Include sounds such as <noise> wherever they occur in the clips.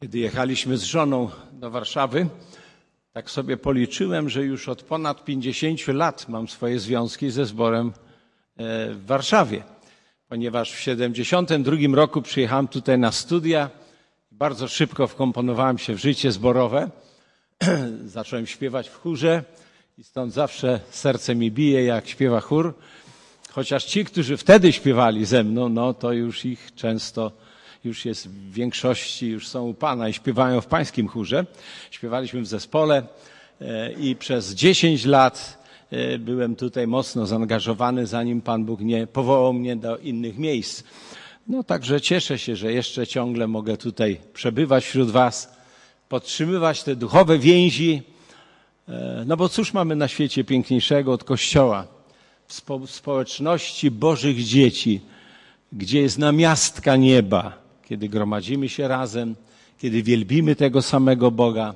Kiedy jechaliśmy z żoną do Warszawy, tak sobie policzyłem, że już od ponad 50 lat mam swoje związki ze zborem e, w Warszawie, ponieważ w 72 roku przyjechałem tutaj na studia. Bardzo szybko wkomponowałem się w życie zborowe. <clears throat> Zacząłem śpiewać w chórze i stąd zawsze serce mi bije, jak śpiewa chór. Chociaż ci, którzy wtedy śpiewali ze mną, no to już ich często już jest w większości, już są u Pana i śpiewają w Pańskim chórze. Śpiewaliśmy w zespole e, i przez 10 lat e, byłem tutaj mocno zaangażowany, zanim Pan Bóg nie powołał mnie do innych miejsc. No także cieszę się, że jeszcze ciągle mogę tutaj przebywać wśród Was, podtrzymywać te duchowe więzi. E, no bo cóż mamy na świecie piękniejszego od Kościoła? W społeczności Bożych dzieci, gdzie jest namiastka nieba, kiedy gromadzimy się razem, kiedy wielbimy tego samego Boga,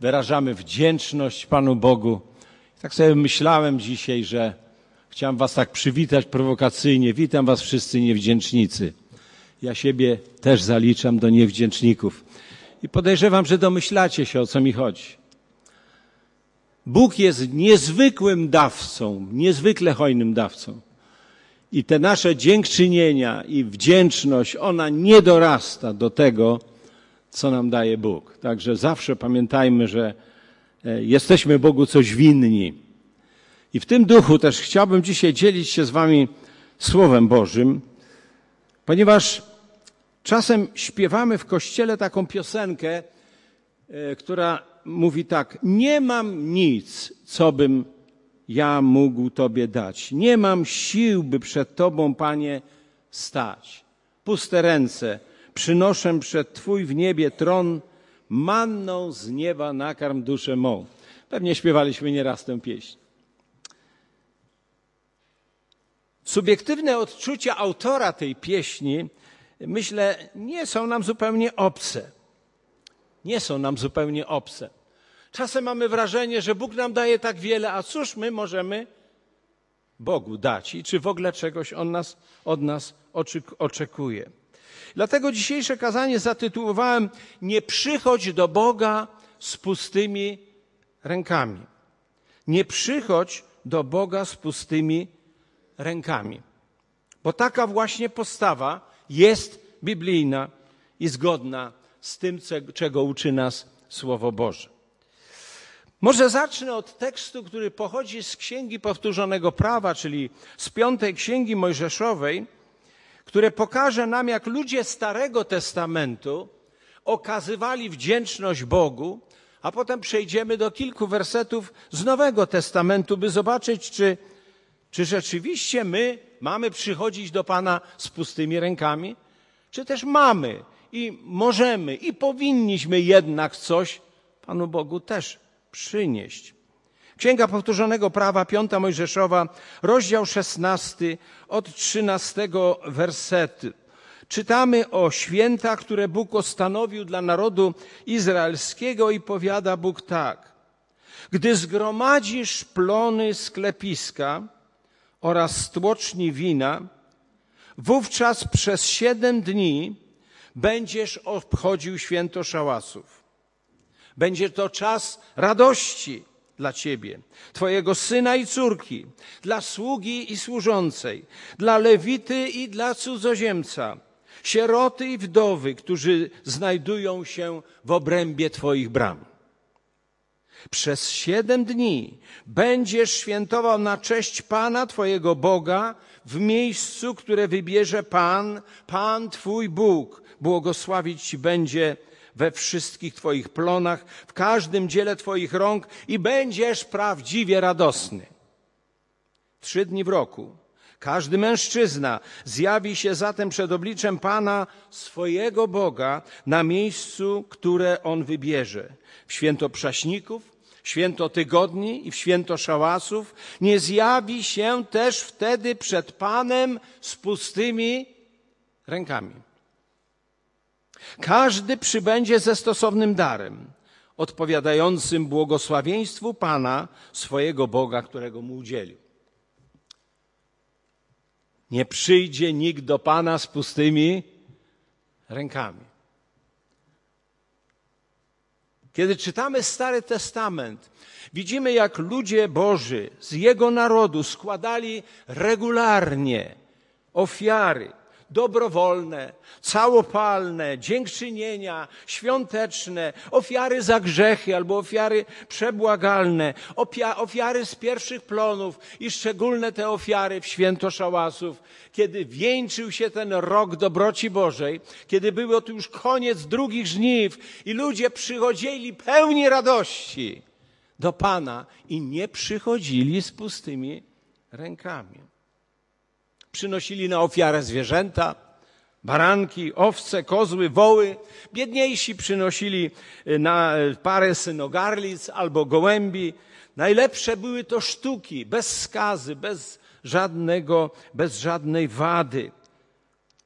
wyrażamy wdzięczność Panu Bogu. Tak sobie myślałem dzisiaj, że chciałem Was tak przywitać prowokacyjnie. Witam Was wszyscy niewdzięcznicy. Ja siebie też zaliczam do niewdzięczników. I podejrzewam, że domyślacie się, o co mi chodzi. Bóg jest niezwykłym dawcą, niezwykle hojnym dawcą. I te nasze dziękczynienia i wdzięczność, ona nie dorasta do tego, co nam daje Bóg. Także zawsze pamiętajmy, że e, jesteśmy Bogu coś winni. I w tym duchu też chciałbym dzisiaj dzielić się z Wami Słowem Bożym, ponieważ czasem śpiewamy w kościele taką piosenkę, e, która mówi tak: Nie mam nic, co bym ja mógł Tobie dać. Nie mam sił, by przed Tobą, Panie, stać. Puste ręce przynoszę przed Twój w niebie tron, manną z nieba nakarm duszę mą. Pewnie śpiewaliśmy nieraz tę pieśń. Subiektywne odczucia autora tej pieśni, myślę, nie są nam zupełnie obce. Nie są nam zupełnie obce. Czasem mamy wrażenie, że Bóg nam daje tak wiele, a cóż my możemy Bogu dać i czy w ogóle czegoś On nas, od nas oczekuje. Dlatego dzisiejsze kazanie zatytułowałem Nie przychodź do Boga z pustymi rękami. Nie przychodź do Boga z pustymi rękami. Bo taka właśnie postawa jest biblijna i zgodna z tym, czego uczy nas Słowo Boże. Może zacznę od tekstu, który pochodzi z Księgi Powtórzonego Prawa, czyli z piątej Księgi Mojżeszowej, które pokaże nam, jak ludzie Starego Testamentu okazywali wdzięczność Bogu, a potem przejdziemy do kilku wersetów z Nowego Testamentu, by zobaczyć, czy, czy rzeczywiście my mamy przychodzić do Pana z pustymi rękami, czy też mamy i możemy i powinniśmy jednak coś Panu Bogu też przynieść. Księga Powtórzonego Prawa, piąta Mojżeszowa, rozdział szesnasty, od trzynastego wersetu. Czytamy o świętach, które Bóg ostanowił dla narodu izraelskiego i powiada Bóg tak. Gdy zgromadzisz plony sklepiska oraz stłoczni wina, wówczas przez siedem dni będziesz obchodził święto szałasów. Będzie to czas radości dla ciebie, twojego syna i córki, dla sługi i służącej, dla lewity i dla cudzoziemca, sieroty i wdowy, którzy znajdują się w obrębie twoich bram. Przez siedem dni będziesz świętował na cześć Pana Twojego Boga w miejscu, które wybierze Pan, Pan Twój Bóg. Błogosławić Ci będzie we wszystkich Twoich plonach, w każdym dziele Twoich rąk i będziesz prawdziwie radosny. Trzy dni w roku każdy mężczyzna zjawi się zatem przed obliczem Pana swojego Boga na miejscu, które On wybierze. W święto prześników, święto tygodni i w święto szałasów nie zjawi się też wtedy przed Panem z pustymi rękami. Każdy przybędzie ze stosownym darem, odpowiadającym błogosławieństwu Pana, swojego Boga, którego mu udzielił. Nie przyjdzie nikt do Pana z pustymi rękami. Kiedy czytamy Stary Testament, widzimy jak ludzie Boży z Jego narodu składali regularnie ofiary dobrowolne, całopalne, dziękczynienia, świąteczne, ofiary za grzechy albo ofiary przebłagalne, ofiary z pierwszych plonów i szczególne te ofiary w święto szałasów, kiedy wieńczył się ten rok dobroci Bożej, kiedy było to już koniec drugich żniw i ludzie przychodzili pełni radości do Pana i nie przychodzili z pustymi rękami przynosili na ofiarę zwierzęta, baranki, owce, kozły, woły. Biedniejsi przynosili y, na y, parę synogarlic albo gołębi. Najlepsze były to sztuki, bez skazy, bez żadnego, bez żadnej wady.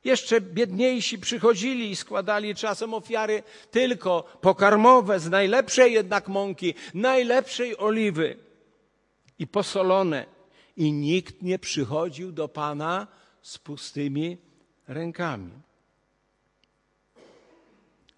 Jeszcze biedniejsi przychodzili i składali czasem ofiary tylko pokarmowe, z najlepszej jednak mąki, najlepszej oliwy i posolone i nikt nie przychodził do Pana z pustymi rękami.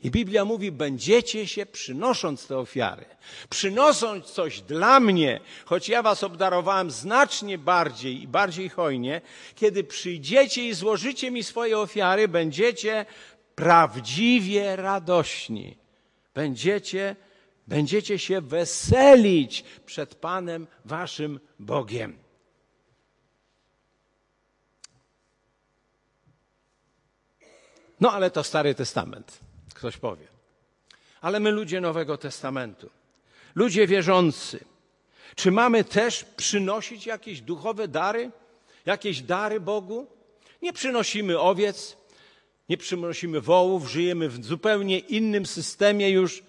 I Biblia mówi: Będziecie się przynosząc te ofiary, przynosząc coś dla mnie, choć ja was obdarowałem znacznie bardziej i bardziej hojnie, kiedy przyjdziecie i złożycie mi swoje ofiary, będziecie prawdziwie radośni. Będziecie, będziecie się weselić przed Panem Waszym Bogiem. No ale to Stary Testament, ktoś powie. Ale my ludzie Nowego Testamentu, ludzie wierzący, czy mamy też przynosić jakieś duchowe dary, jakieś dary Bogu? Nie przynosimy owiec, nie przynosimy wołów, żyjemy w zupełnie innym systemie już.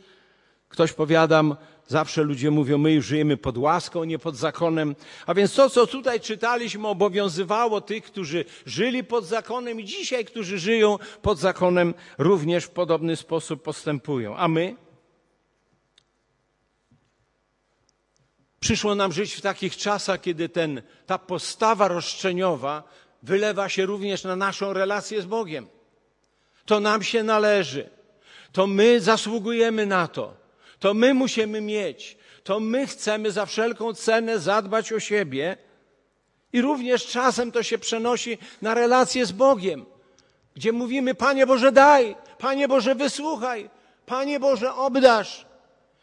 Ktoś powiadam, Zawsze ludzie mówią, my już żyjemy pod łaską, nie pod zakonem. A więc to, co tutaj czytaliśmy, obowiązywało tych, którzy żyli pod zakonem i dzisiaj, którzy żyją pod zakonem, również w podobny sposób postępują. A my? Przyszło nam żyć w takich czasach, kiedy ten, ta postawa roszczeniowa wylewa się również na naszą relację z Bogiem. To nam się należy. To my zasługujemy na to to my musimy mieć, to my chcemy za wszelką cenę zadbać o siebie. I również czasem to się przenosi na relacje z Bogiem, gdzie mówimy, Panie Boże daj, Panie Boże wysłuchaj, Panie Boże obdasz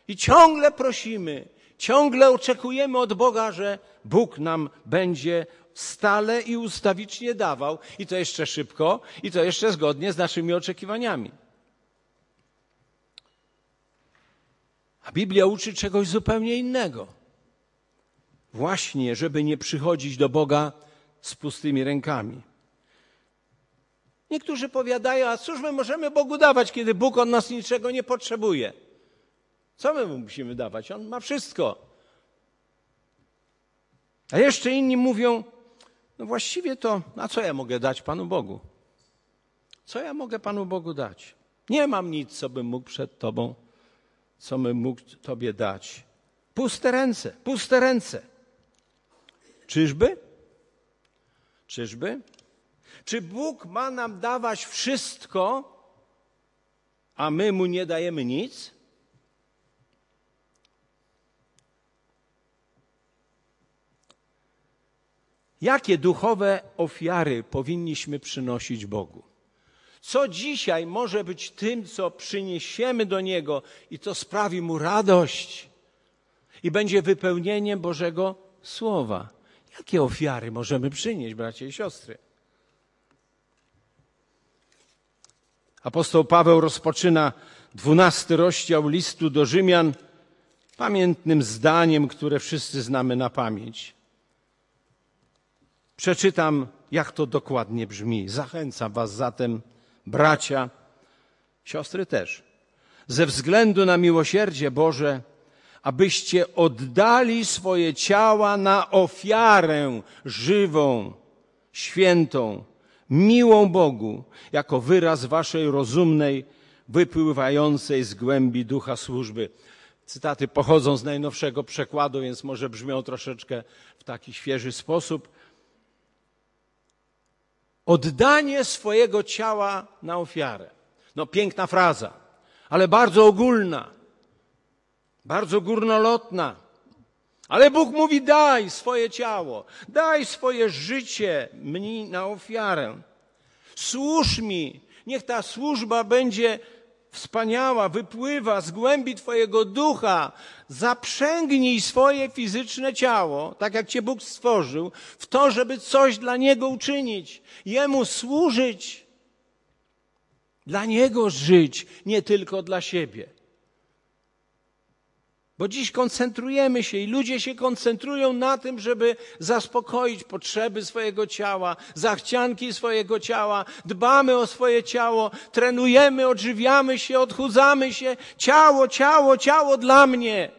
i ciągle prosimy, ciągle oczekujemy od Boga, że Bóg nam będzie stale i ustawicznie dawał. I to jeszcze szybko i to jeszcze zgodnie z naszymi oczekiwaniami. A Biblia uczy czegoś zupełnie innego. Właśnie, żeby nie przychodzić do Boga z pustymi rękami. Niektórzy powiadają, a cóż my możemy Bogu dawać, kiedy Bóg od nas niczego nie potrzebuje? Co my mu musimy dawać? On ma wszystko. A jeszcze inni mówią, no właściwie to, a co ja mogę dać Panu Bogu? Co ja mogę Panu Bogu dać? Nie mam nic, co bym mógł przed Tobą co my mógł Tobie dać. Puste ręce, puste ręce. Czyżby? Czyżby? Czy Bóg ma nam dawać wszystko, a my mu nie dajemy nic? Jakie duchowe ofiary powinniśmy przynosić Bogu? Co dzisiaj może być tym, co przyniesiemy do Niego i co sprawi Mu radość i będzie wypełnieniem Bożego Słowa? Jakie ofiary możemy przynieść, bracia i siostry? Apostoł Paweł rozpoczyna dwunasty rozdział listu do Rzymian pamiętnym zdaniem, które wszyscy znamy na pamięć. Przeczytam, jak to dokładnie brzmi. Zachęcam Was zatem bracia, siostry też, ze względu na miłosierdzie Boże, abyście oddali swoje ciała na ofiarę żywą, świętą, miłą Bogu, jako wyraz waszej rozumnej, wypływającej z głębi ducha służby. Cytaty pochodzą z najnowszego przekładu, więc może brzmią troszeczkę w taki świeży sposób oddanie swojego ciała na ofiarę. No piękna fraza, ale bardzo ogólna. bardzo górnolotna. Ale Bóg mówi: daj swoje ciało, daj swoje życie mi na ofiarę. Służ mi, niech ta służba będzie wspaniała, wypływa z głębi Twojego ducha. Zaprzęgnij swoje fizyczne ciało, tak jak Cię Bóg stworzył, w to, żeby coś dla Niego uczynić, Jemu służyć, dla Niego żyć, nie tylko dla siebie. Bo dziś koncentrujemy się i ludzie się koncentrują na tym, żeby zaspokoić potrzeby swojego ciała, zachcianki swojego ciała. Dbamy o swoje ciało, trenujemy, odżywiamy się, odchudzamy się. Ciało, ciało, ciało dla mnie.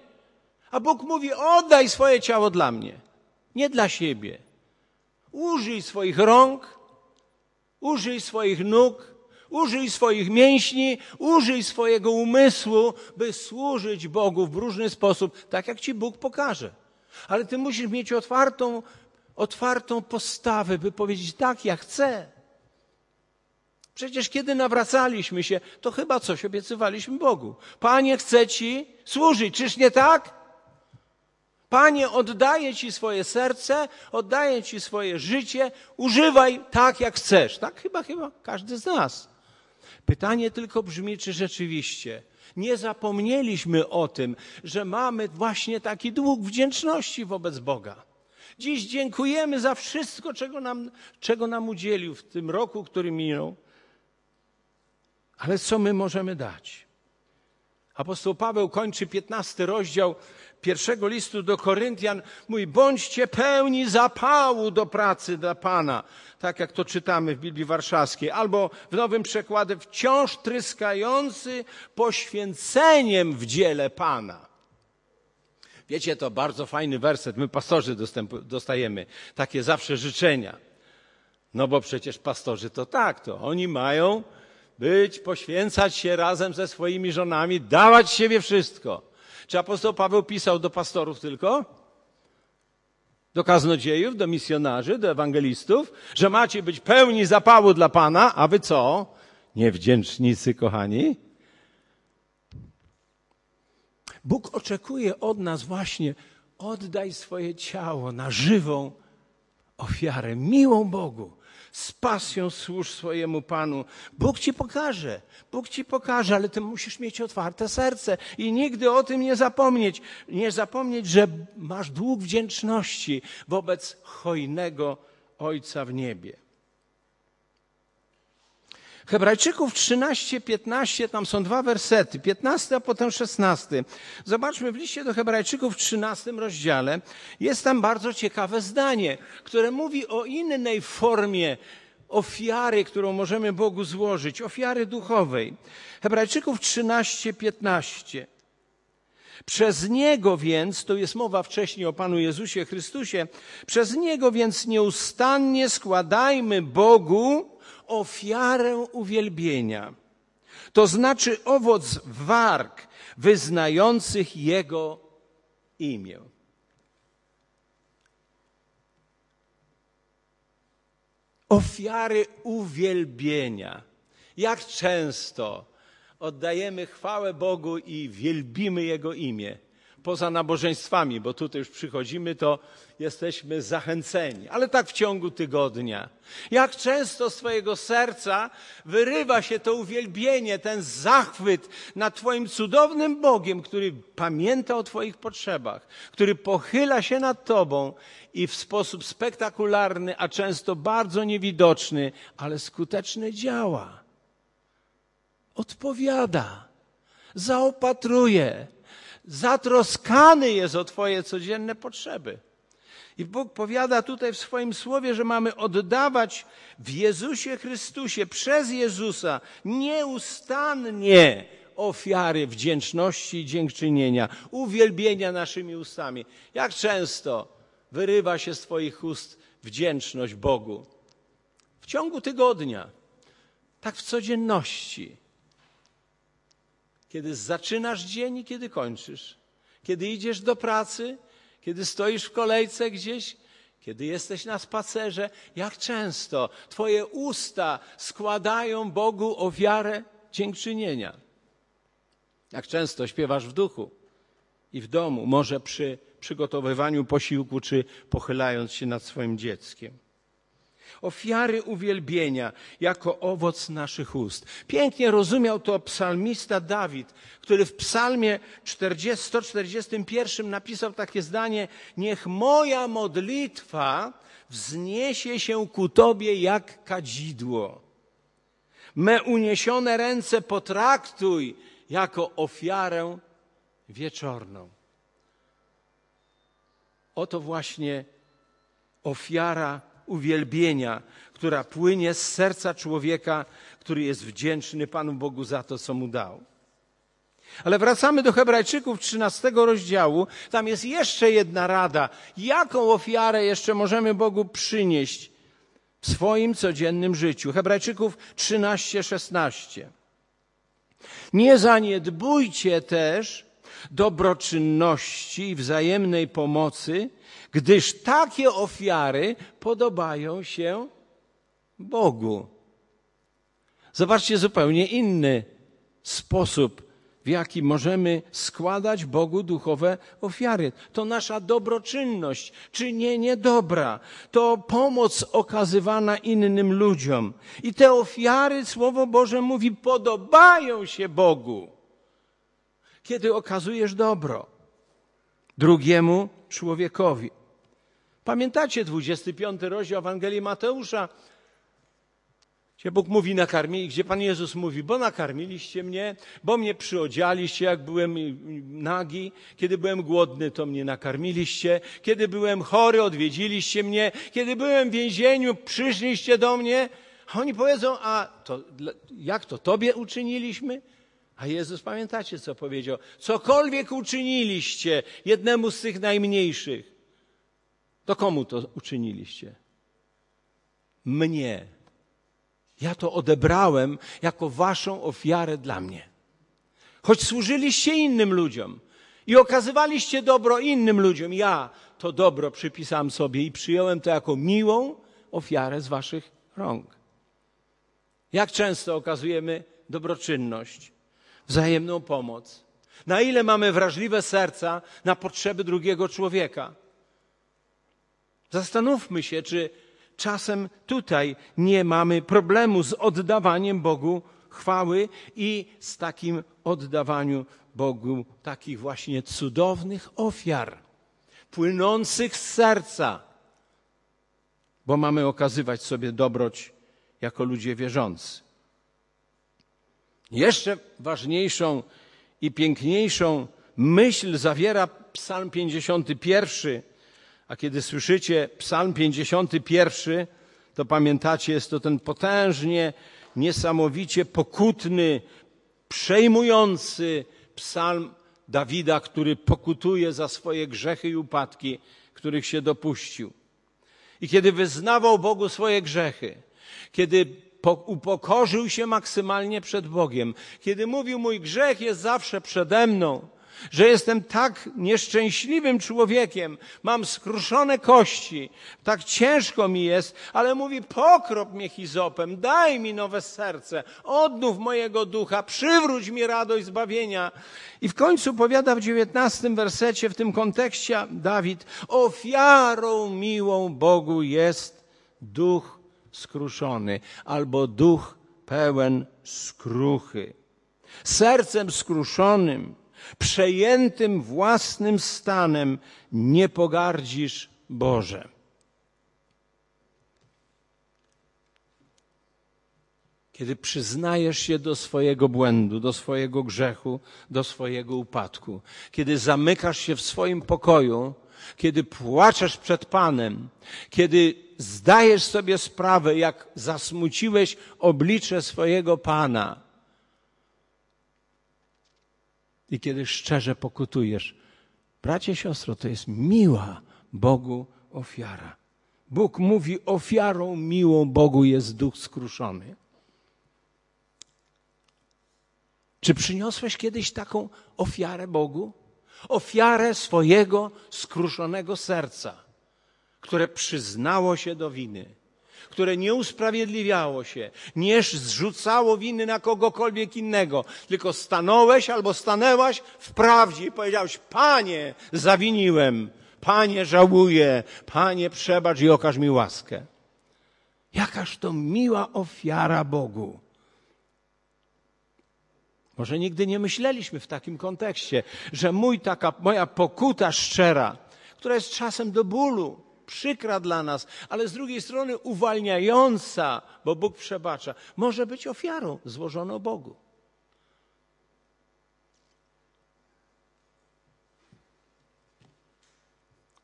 A Bóg mówi: oddaj swoje ciało dla mnie, nie dla siebie. Użyj swoich rąk, użyj swoich nóg, Użyj swoich mięśni, użyj swojego umysłu, by służyć Bogu w różny sposób, tak jak ci Bóg pokaże. Ale ty musisz mieć otwartą, otwartą postawę, by powiedzieć: tak, ja chcę. Przecież kiedy nawracaliśmy się, to chyba coś obiecywaliśmy Bogu. Panie, chcę Ci służyć, czyż nie tak? Panie, oddaję Ci swoje serce, oddaję Ci swoje życie, używaj tak, jak chcesz. Tak chyba, chyba każdy z nas. Pytanie tylko brzmi, czy rzeczywiście nie zapomnieliśmy o tym, że mamy właśnie taki dług wdzięczności wobec Boga. Dziś dziękujemy za wszystko, czego nam, czego nam udzielił w tym roku, który minął. Ale co my możemy dać? Apostoł Paweł kończy 15 rozdział pierwszego listu do Koryntian. Mówi, bądźcie pełni zapału do pracy dla Pana. Tak jak to czytamy w Biblii Warszawskiej. Albo w nowym przekładzie, wciąż tryskający poświęceniem w dziele Pana. Wiecie, to bardzo fajny werset. My pastorzy dostajemy takie zawsze życzenia. No bo przecież pastorzy to tak, to oni mają być, poświęcać się razem ze swoimi żonami, dawać siebie wszystko. Czy apostoł Paweł pisał do pastorów tylko? Do kaznodziejów, do misjonarzy, do ewangelistów, że macie być pełni zapału dla Pana, a wy co? Niewdzięcznicy, kochani? Bóg oczekuje od nas właśnie, oddaj swoje ciało na żywą ofiarę, miłą Bogu z pasją służ swojemu Panu. Bóg ci pokaże, Bóg ci pokaże, ale ty musisz mieć otwarte serce i nigdy o tym nie zapomnieć. Nie zapomnieć, że masz dług wdzięczności wobec hojnego Ojca w niebie. Hebrajczyków 13, 15, tam są dwa wersety, 15, a potem 16. Zobaczmy w liście do Hebrajczyków w 13 rozdziale. Jest tam bardzo ciekawe zdanie, które mówi o innej formie ofiary, którą możemy Bogu złożyć, ofiary duchowej. Hebrajczyków 13, 15. Przez Niego więc, to jest mowa wcześniej o Panu Jezusie Chrystusie, przez Niego więc nieustannie składajmy Bogu ofiarę uwielbienia, to znaczy owoc warg wyznających Jego imię. Ofiary uwielbienia. Jak często oddajemy chwałę Bogu i wielbimy Jego imię poza nabożeństwami, bo tutaj już przychodzimy, to jesteśmy zachęceni, ale tak w ciągu tygodnia. Jak często z Twojego serca wyrywa się to uwielbienie, ten zachwyt nad Twoim cudownym Bogiem, który pamięta o Twoich potrzebach, który pochyla się nad Tobą i w sposób spektakularny, a często bardzo niewidoczny, ale skuteczny działa. Odpowiada, zaopatruje zatroskany jest o Twoje codzienne potrzeby. I Bóg powiada tutaj w swoim słowie, że mamy oddawać w Jezusie Chrystusie, przez Jezusa, nieustannie ofiary wdzięczności i dziękczynienia, uwielbienia naszymi ustami. Jak często wyrywa się z Twoich ust wdzięczność Bogu? W ciągu tygodnia, tak w codzienności kiedy zaczynasz dzień i kiedy kończysz. Kiedy idziesz do pracy, kiedy stoisz w kolejce gdzieś, kiedy jesteś na spacerze, jak często Twoje usta składają Bogu ofiarę dziękczynienia. Jak często śpiewasz w duchu. i w domu, może przy przygotowywaniu posiłku, czy pochylając się nad swoim dzieckiem. Ofiary uwielbienia jako owoc naszych ust. Pięknie rozumiał to psalmista Dawid, który w psalmie 40, 141 napisał takie zdanie: Niech moja modlitwa wzniesie się ku Tobie jak kadzidło. Me uniesione ręce potraktuj jako ofiarę wieczorną. Oto właśnie ofiara uwielbienia, która płynie z serca człowieka, który jest wdzięczny Panu Bogu za to, co mu dał. Ale wracamy do Hebrajczyków 13 rozdziału. Tam jest jeszcze jedna rada. Jaką ofiarę jeszcze możemy Bogu przynieść w swoim codziennym życiu? Hebrajczyków 13, 16. Nie zaniedbujcie też dobroczynności i wzajemnej pomocy, gdyż takie ofiary podobają się Bogu. Zobaczcie zupełnie inny sposób, w jaki możemy składać Bogu duchowe ofiary. To nasza dobroczynność, czynienie dobra, to pomoc okazywana innym ludziom. I te ofiary, Słowo Boże mówi, podobają się Bogu, kiedy okazujesz dobro drugiemu człowiekowi. Pamiętacie 25 rozdział Ewangelii Mateusza, gdzie Bóg mówi nakarmili, gdzie Pan Jezus mówi, bo nakarmiliście mnie, bo mnie przyodzialiście, jak byłem nagi, kiedy byłem głodny, to mnie nakarmiliście, kiedy byłem chory, odwiedziliście mnie, kiedy byłem w więzieniu, przyszliście do mnie. A oni powiedzą, a to, jak to tobie uczyniliśmy? A Jezus, pamiętacie, co powiedział? Cokolwiek uczyniliście jednemu z tych najmniejszych, to komu to uczyniliście? Mnie. Ja to odebrałem jako waszą ofiarę dla mnie. Choć służyliście innym ludziom i okazywaliście dobro innym ludziom, ja to dobro przypisałem sobie i przyjąłem to jako miłą ofiarę z waszych rąk. Jak często okazujemy dobroczynność, wzajemną pomoc? Na ile mamy wrażliwe serca na potrzeby drugiego człowieka? Zastanówmy się, czy czasem tutaj nie mamy problemu z oddawaniem Bogu chwały i z takim oddawaniu Bogu takich właśnie cudownych ofiar, płynących z serca, bo mamy okazywać sobie dobroć jako ludzie wierzący. Jeszcze ważniejszą i piękniejszą myśl zawiera Psalm 51, a kiedy słyszycie Psalm 51, to pamiętacie, jest to ten potężnie, niesamowicie pokutny, przejmujący psalm Dawida, który pokutuje za swoje grzechy i upadki, których się dopuścił. I kiedy wyznawał Bogu swoje grzechy, kiedy upokorzył się maksymalnie przed Bogiem, kiedy mówił, mój grzech jest zawsze przede mną, że jestem tak nieszczęśliwym człowiekiem, mam skruszone kości, tak ciężko mi jest, ale mówi, pokrop mnie hizopem, daj mi nowe serce, odnów mojego ducha, przywróć mi radość zbawienia. I w końcu powiada w dziewiętnastym wersecie w tym kontekście Dawid, ofiarą miłą Bogu jest duch skruszony albo duch pełen skruchy. Sercem skruszonym przejętym własnym stanem nie pogardzisz Boże. Kiedy przyznajesz się do swojego błędu, do swojego grzechu, do swojego upadku, kiedy zamykasz się w swoim pokoju, kiedy płaczesz przed Panem, kiedy zdajesz sobie sprawę, jak zasmuciłeś oblicze swojego Pana, i kiedy szczerze pokutujesz. Bracie, siostro, to jest miła Bogu ofiara. Bóg mówi, ofiarą miłą Bogu jest duch skruszony. Czy przyniosłeś kiedyś taką ofiarę Bogu? Ofiarę swojego skruszonego serca, które przyznało się do winy, które nie usprawiedliwiało się, nie zrzucało winy na kogokolwiek innego, tylko stanąłeś albo stanęłaś w prawdzie i powiedziałeś, Panie, zawiniłem, Panie, żałuję, Panie, przebacz i okaż mi łaskę. Jakaż to miła ofiara Bogu. Może nigdy nie myśleliśmy w takim kontekście, że mój taka, moja pokuta szczera, która jest czasem do bólu, przykra dla nas, ale z drugiej strony uwalniająca, bo Bóg przebacza, może być ofiarą złożoną Bogu.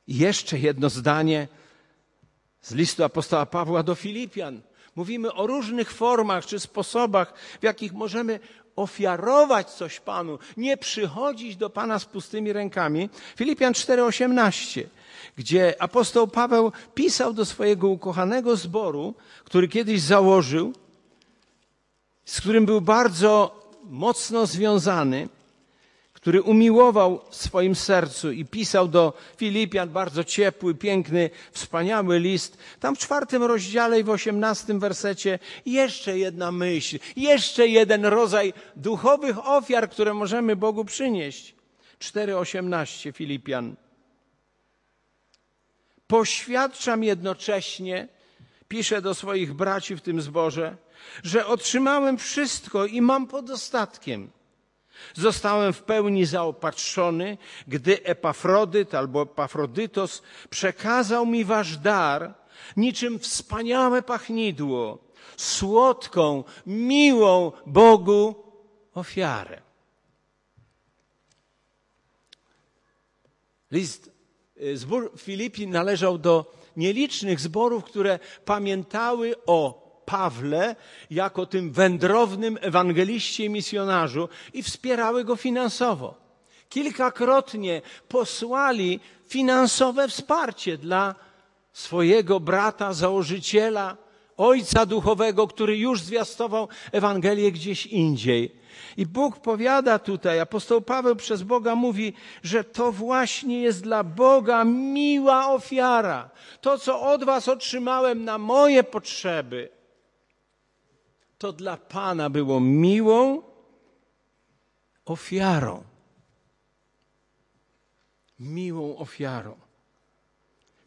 I jeszcze jedno zdanie z listu apostoła Pawła do Filipian. Mówimy o różnych formach czy sposobach, w jakich możemy ofiarować coś Panu, nie przychodzić do Pana z pustymi rękami. Filipian 4:18, gdzie apostoł Paweł pisał do swojego ukochanego zboru, który kiedyś założył, z którym był bardzo mocno związany, który umiłował w swoim sercu i pisał do Filipian bardzo ciepły, piękny, wspaniały list. Tam w czwartym rozdziale i w osiemnastym wersecie jeszcze jedna myśl, jeszcze jeden rodzaj duchowych ofiar, które możemy Bogu przynieść. 4,18 Filipian. Poświadczam jednocześnie, piszę do swoich braci w tym zborze, że otrzymałem wszystko i mam podostatkiem Zostałem w pełni zaopatrzony, gdy Epafrodyt albo Epafrodytos przekazał mi wasz dar, niczym wspaniałe pachnidło, słodką, miłą Bogu ofiarę. List, y, zbór Filipi należał do nielicznych zborów, które pamiętały o Pawle jako tym wędrownym ewangeliście i misjonarzu i wspierały go finansowo. Kilkakrotnie posłali finansowe wsparcie dla swojego brata, założyciela, ojca duchowego, który już zwiastował Ewangelię gdzieś indziej. I Bóg powiada tutaj, apostoł Paweł przez Boga mówi, że to właśnie jest dla Boga miła ofiara. To, co od was otrzymałem na moje potrzeby, to dla Pana było miłą ofiarą. Miłą ofiarą.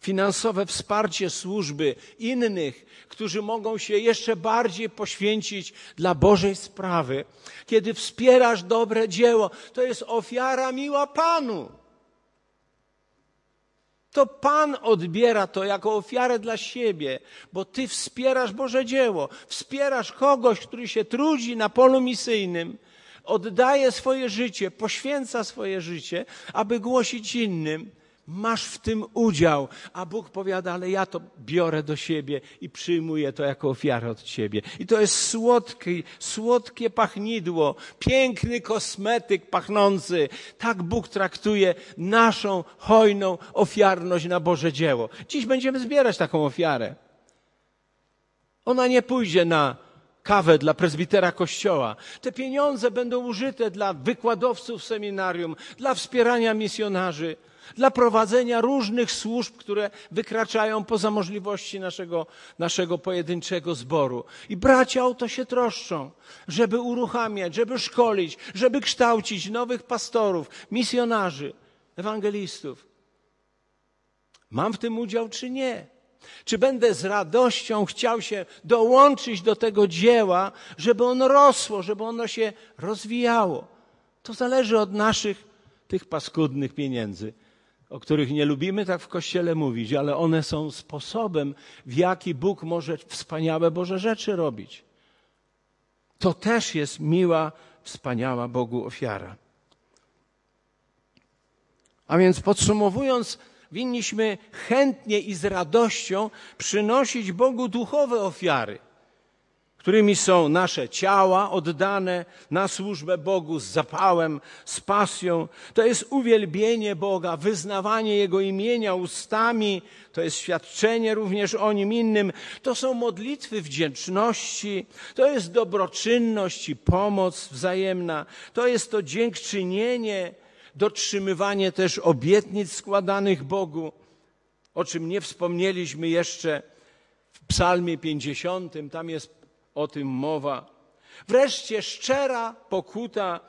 Finansowe wsparcie służby innych, którzy mogą się jeszcze bardziej poświęcić dla Bożej sprawy. Kiedy wspierasz dobre dzieło, to jest ofiara miła Panu to Pan odbiera to jako ofiarę dla siebie, bo Ty wspierasz Boże dzieło, wspierasz kogoś, który się trudzi na polu misyjnym, oddaje swoje życie, poświęca swoje życie, aby głosić innym masz w tym udział, a Bóg powiada, ale ja to biorę do siebie i przyjmuję to jako ofiarę od Ciebie. I to jest słodki, słodkie pachnidło, piękny kosmetyk pachnący. Tak Bóg traktuje naszą hojną ofiarność na Boże dzieło. Dziś będziemy zbierać taką ofiarę. Ona nie pójdzie na kawę dla prezbitera kościoła. Te pieniądze będą użyte dla wykładowców seminarium, dla wspierania misjonarzy dla prowadzenia różnych służb, które wykraczają poza możliwości naszego, naszego pojedynczego zboru. I bracia o to się troszczą, żeby uruchamiać, żeby szkolić, żeby kształcić nowych pastorów, misjonarzy, ewangelistów. Mam w tym udział czy nie? Czy będę z radością chciał się dołączyć do tego dzieła, żeby ono rosło, żeby ono się rozwijało? To zależy od naszych tych paskudnych pieniędzy o których nie lubimy tak w kościele mówić, ale one są sposobem, w jaki Bóg może wspaniałe Boże rzeczy robić. To też jest miła, wspaniała Bogu ofiara. A więc podsumowując, winniśmy chętnie i z radością przynosić Bogu duchowe ofiary którymi są nasze ciała oddane na służbę Bogu z zapałem, z pasją. To jest uwielbienie Boga, wyznawanie Jego imienia ustami, to jest świadczenie również o Nim innym. To są modlitwy wdzięczności, to jest dobroczynność i pomoc wzajemna, to jest to dziękczynienie, dotrzymywanie też obietnic składanych Bogu, o czym nie wspomnieliśmy jeszcze W Psalmie 50 tam jest o tym mowa. Wreszcie szczera pokuta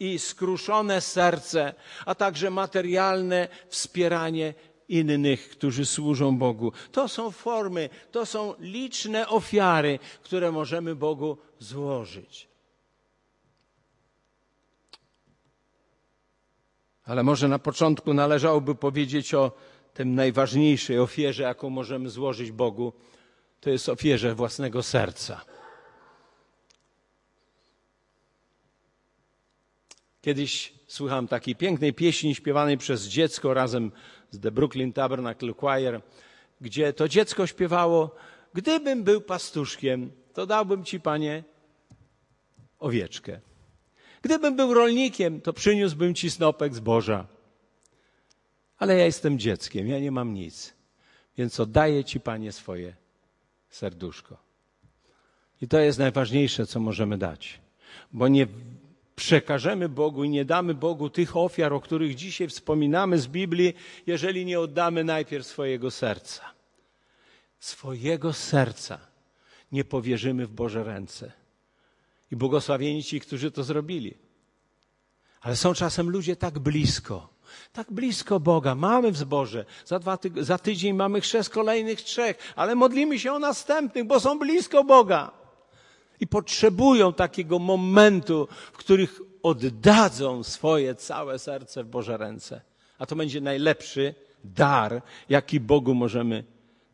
i skruszone serce, a także materialne wspieranie innych, którzy służą Bogu. To są formy, to są liczne ofiary, które możemy Bogu złożyć. Ale może na początku należałoby powiedzieć o tym najważniejszej ofierze, jaką możemy złożyć Bogu. To jest ofierze własnego serca. Kiedyś słuchałem takiej pięknej pieśni śpiewanej przez dziecko razem z The Brooklyn Tabernacle Choir, gdzie to dziecko śpiewało: Gdybym był pastuszkiem, to dałbym ci, panie, owieczkę. Gdybym był rolnikiem, to przyniósłbym ci snopek zboża. Ale ja jestem dzieckiem, ja nie mam nic, więc oddaję ci, panie, swoje serduszko. I to jest najważniejsze, co możemy dać, bo nie przekażemy Bogu i nie damy Bogu tych ofiar, o których dzisiaj wspominamy z Biblii, jeżeli nie oddamy najpierw swojego serca. Swojego serca nie powierzymy w Boże ręce. I błogosławieni ci, którzy to zrobili. Ale są czasem ludzie tak blisko, tak blisko Boga. Mamy w zborze, za, dwa za tydzień mamy chrzest kolejnych trzech, ale modlimy się o następnych, bo są blisko Boga i potrzebują takiego momentu, w których oddadzą swoje całe serce w Boże ręce. A to będzie najlepszy dar, jaki Bogu możemy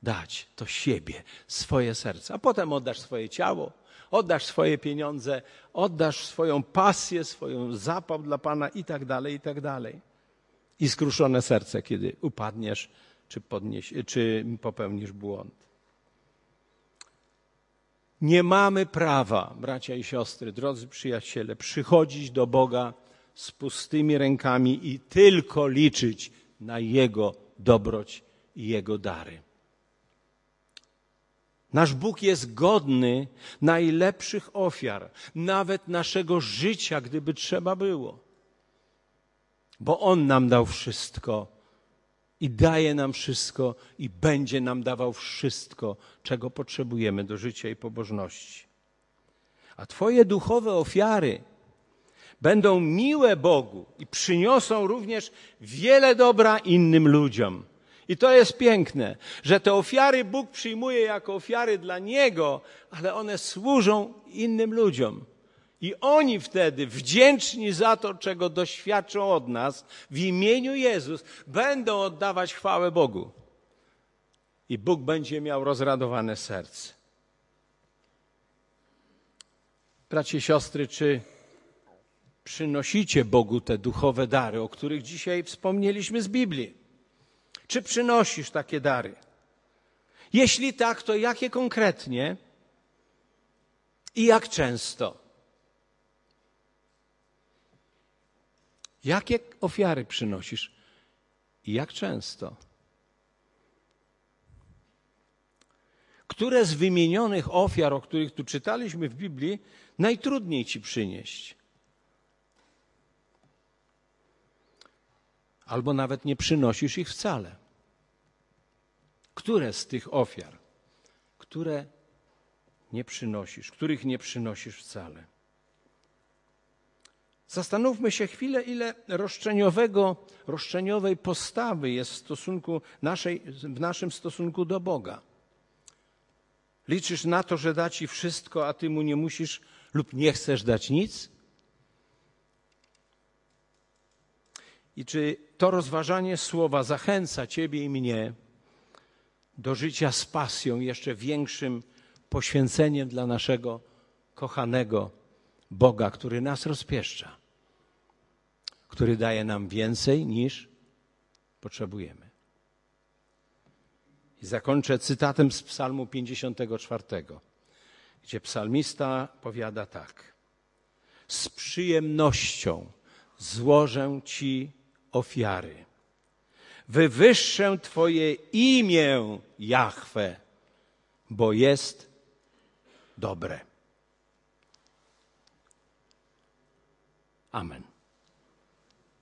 dać. To siebie, swoje serce. A potem oddasz swoje ciało, oddasz swoje pieniądze, oddasz swoją pasję, swoją zapał dla Pana i tak dalej, i tak dalej. I skruszone serce, kiedy upadniesz, czy, podnieś, czy popełnisz błąd. Nie mamy prawa, bracia i siostry, drodzy przyjaciele, przychodzić do Boga z pustymi rękami i tylko liczyć na Jego dobroć i Jego dary. Nasz Bóg jest godny najlepszych ofiar, nawet naszego życia, gdyby trzeba było. Bo On nam dał wszystko i daje nam wszystko i będzie nam dawał wszystko, czego potrzebujemy do życia i pobożności. A Twoje duchowe ofiary będą miłe Bogu i przyniosą również wiele dobra innym ludziom. I to jest piękne, że te ofiary Bóg przyjmuje jako ofiary dla Niego, ale one służą innym ludziom. I oni wtedy, wdzięczni za to, czego doświadczą od nas, w imieniu Jezus, będą oddawać chwałę Bogu. I Bóg będzie miał rozradowane serce. Bracie, siostry, czy przynosicie Bogu te duchowe dary, o których dzisiaj wspomnieliśmy z Biblii? Czy przynosisz takie dary? Jeśli tak, to jakie konkretnie i jak często? Jakie ofiary przynosisz i jak często? Które z wymienionych ofiar, o których tu czytaliśmy w Biblii, najtrudniej ci przynieść? Albo nawet nie przynosisz ich wcale. Które z tych ofiar, które nie przynosisz, których nie przynosisz wcale? Zastanówmy się chwilę, ile roszczeniowego, roszczeniowej postawy jest w, stosunku naszej, w naszym stosunku do Boga. Liczysz na to, że da ci wszystko, a ty mu nie musisz lub nie chcesz dać nic? I czy to rozważanie słowa zachęca ciebie i mnie do życia z pasją, jeszcze większym poświęceniem dla naszego kochanego Boga, który nas rozpieszcza, który daje nam więcej niż potrzebujemy. I zakończę cytatem z Psalmu 54, gdzie psalmista powiada tak: Z przyjemnością złożę Ci ofiary. Wywyższę Twoje imię, Jahwe, bo jest dobre. Amen.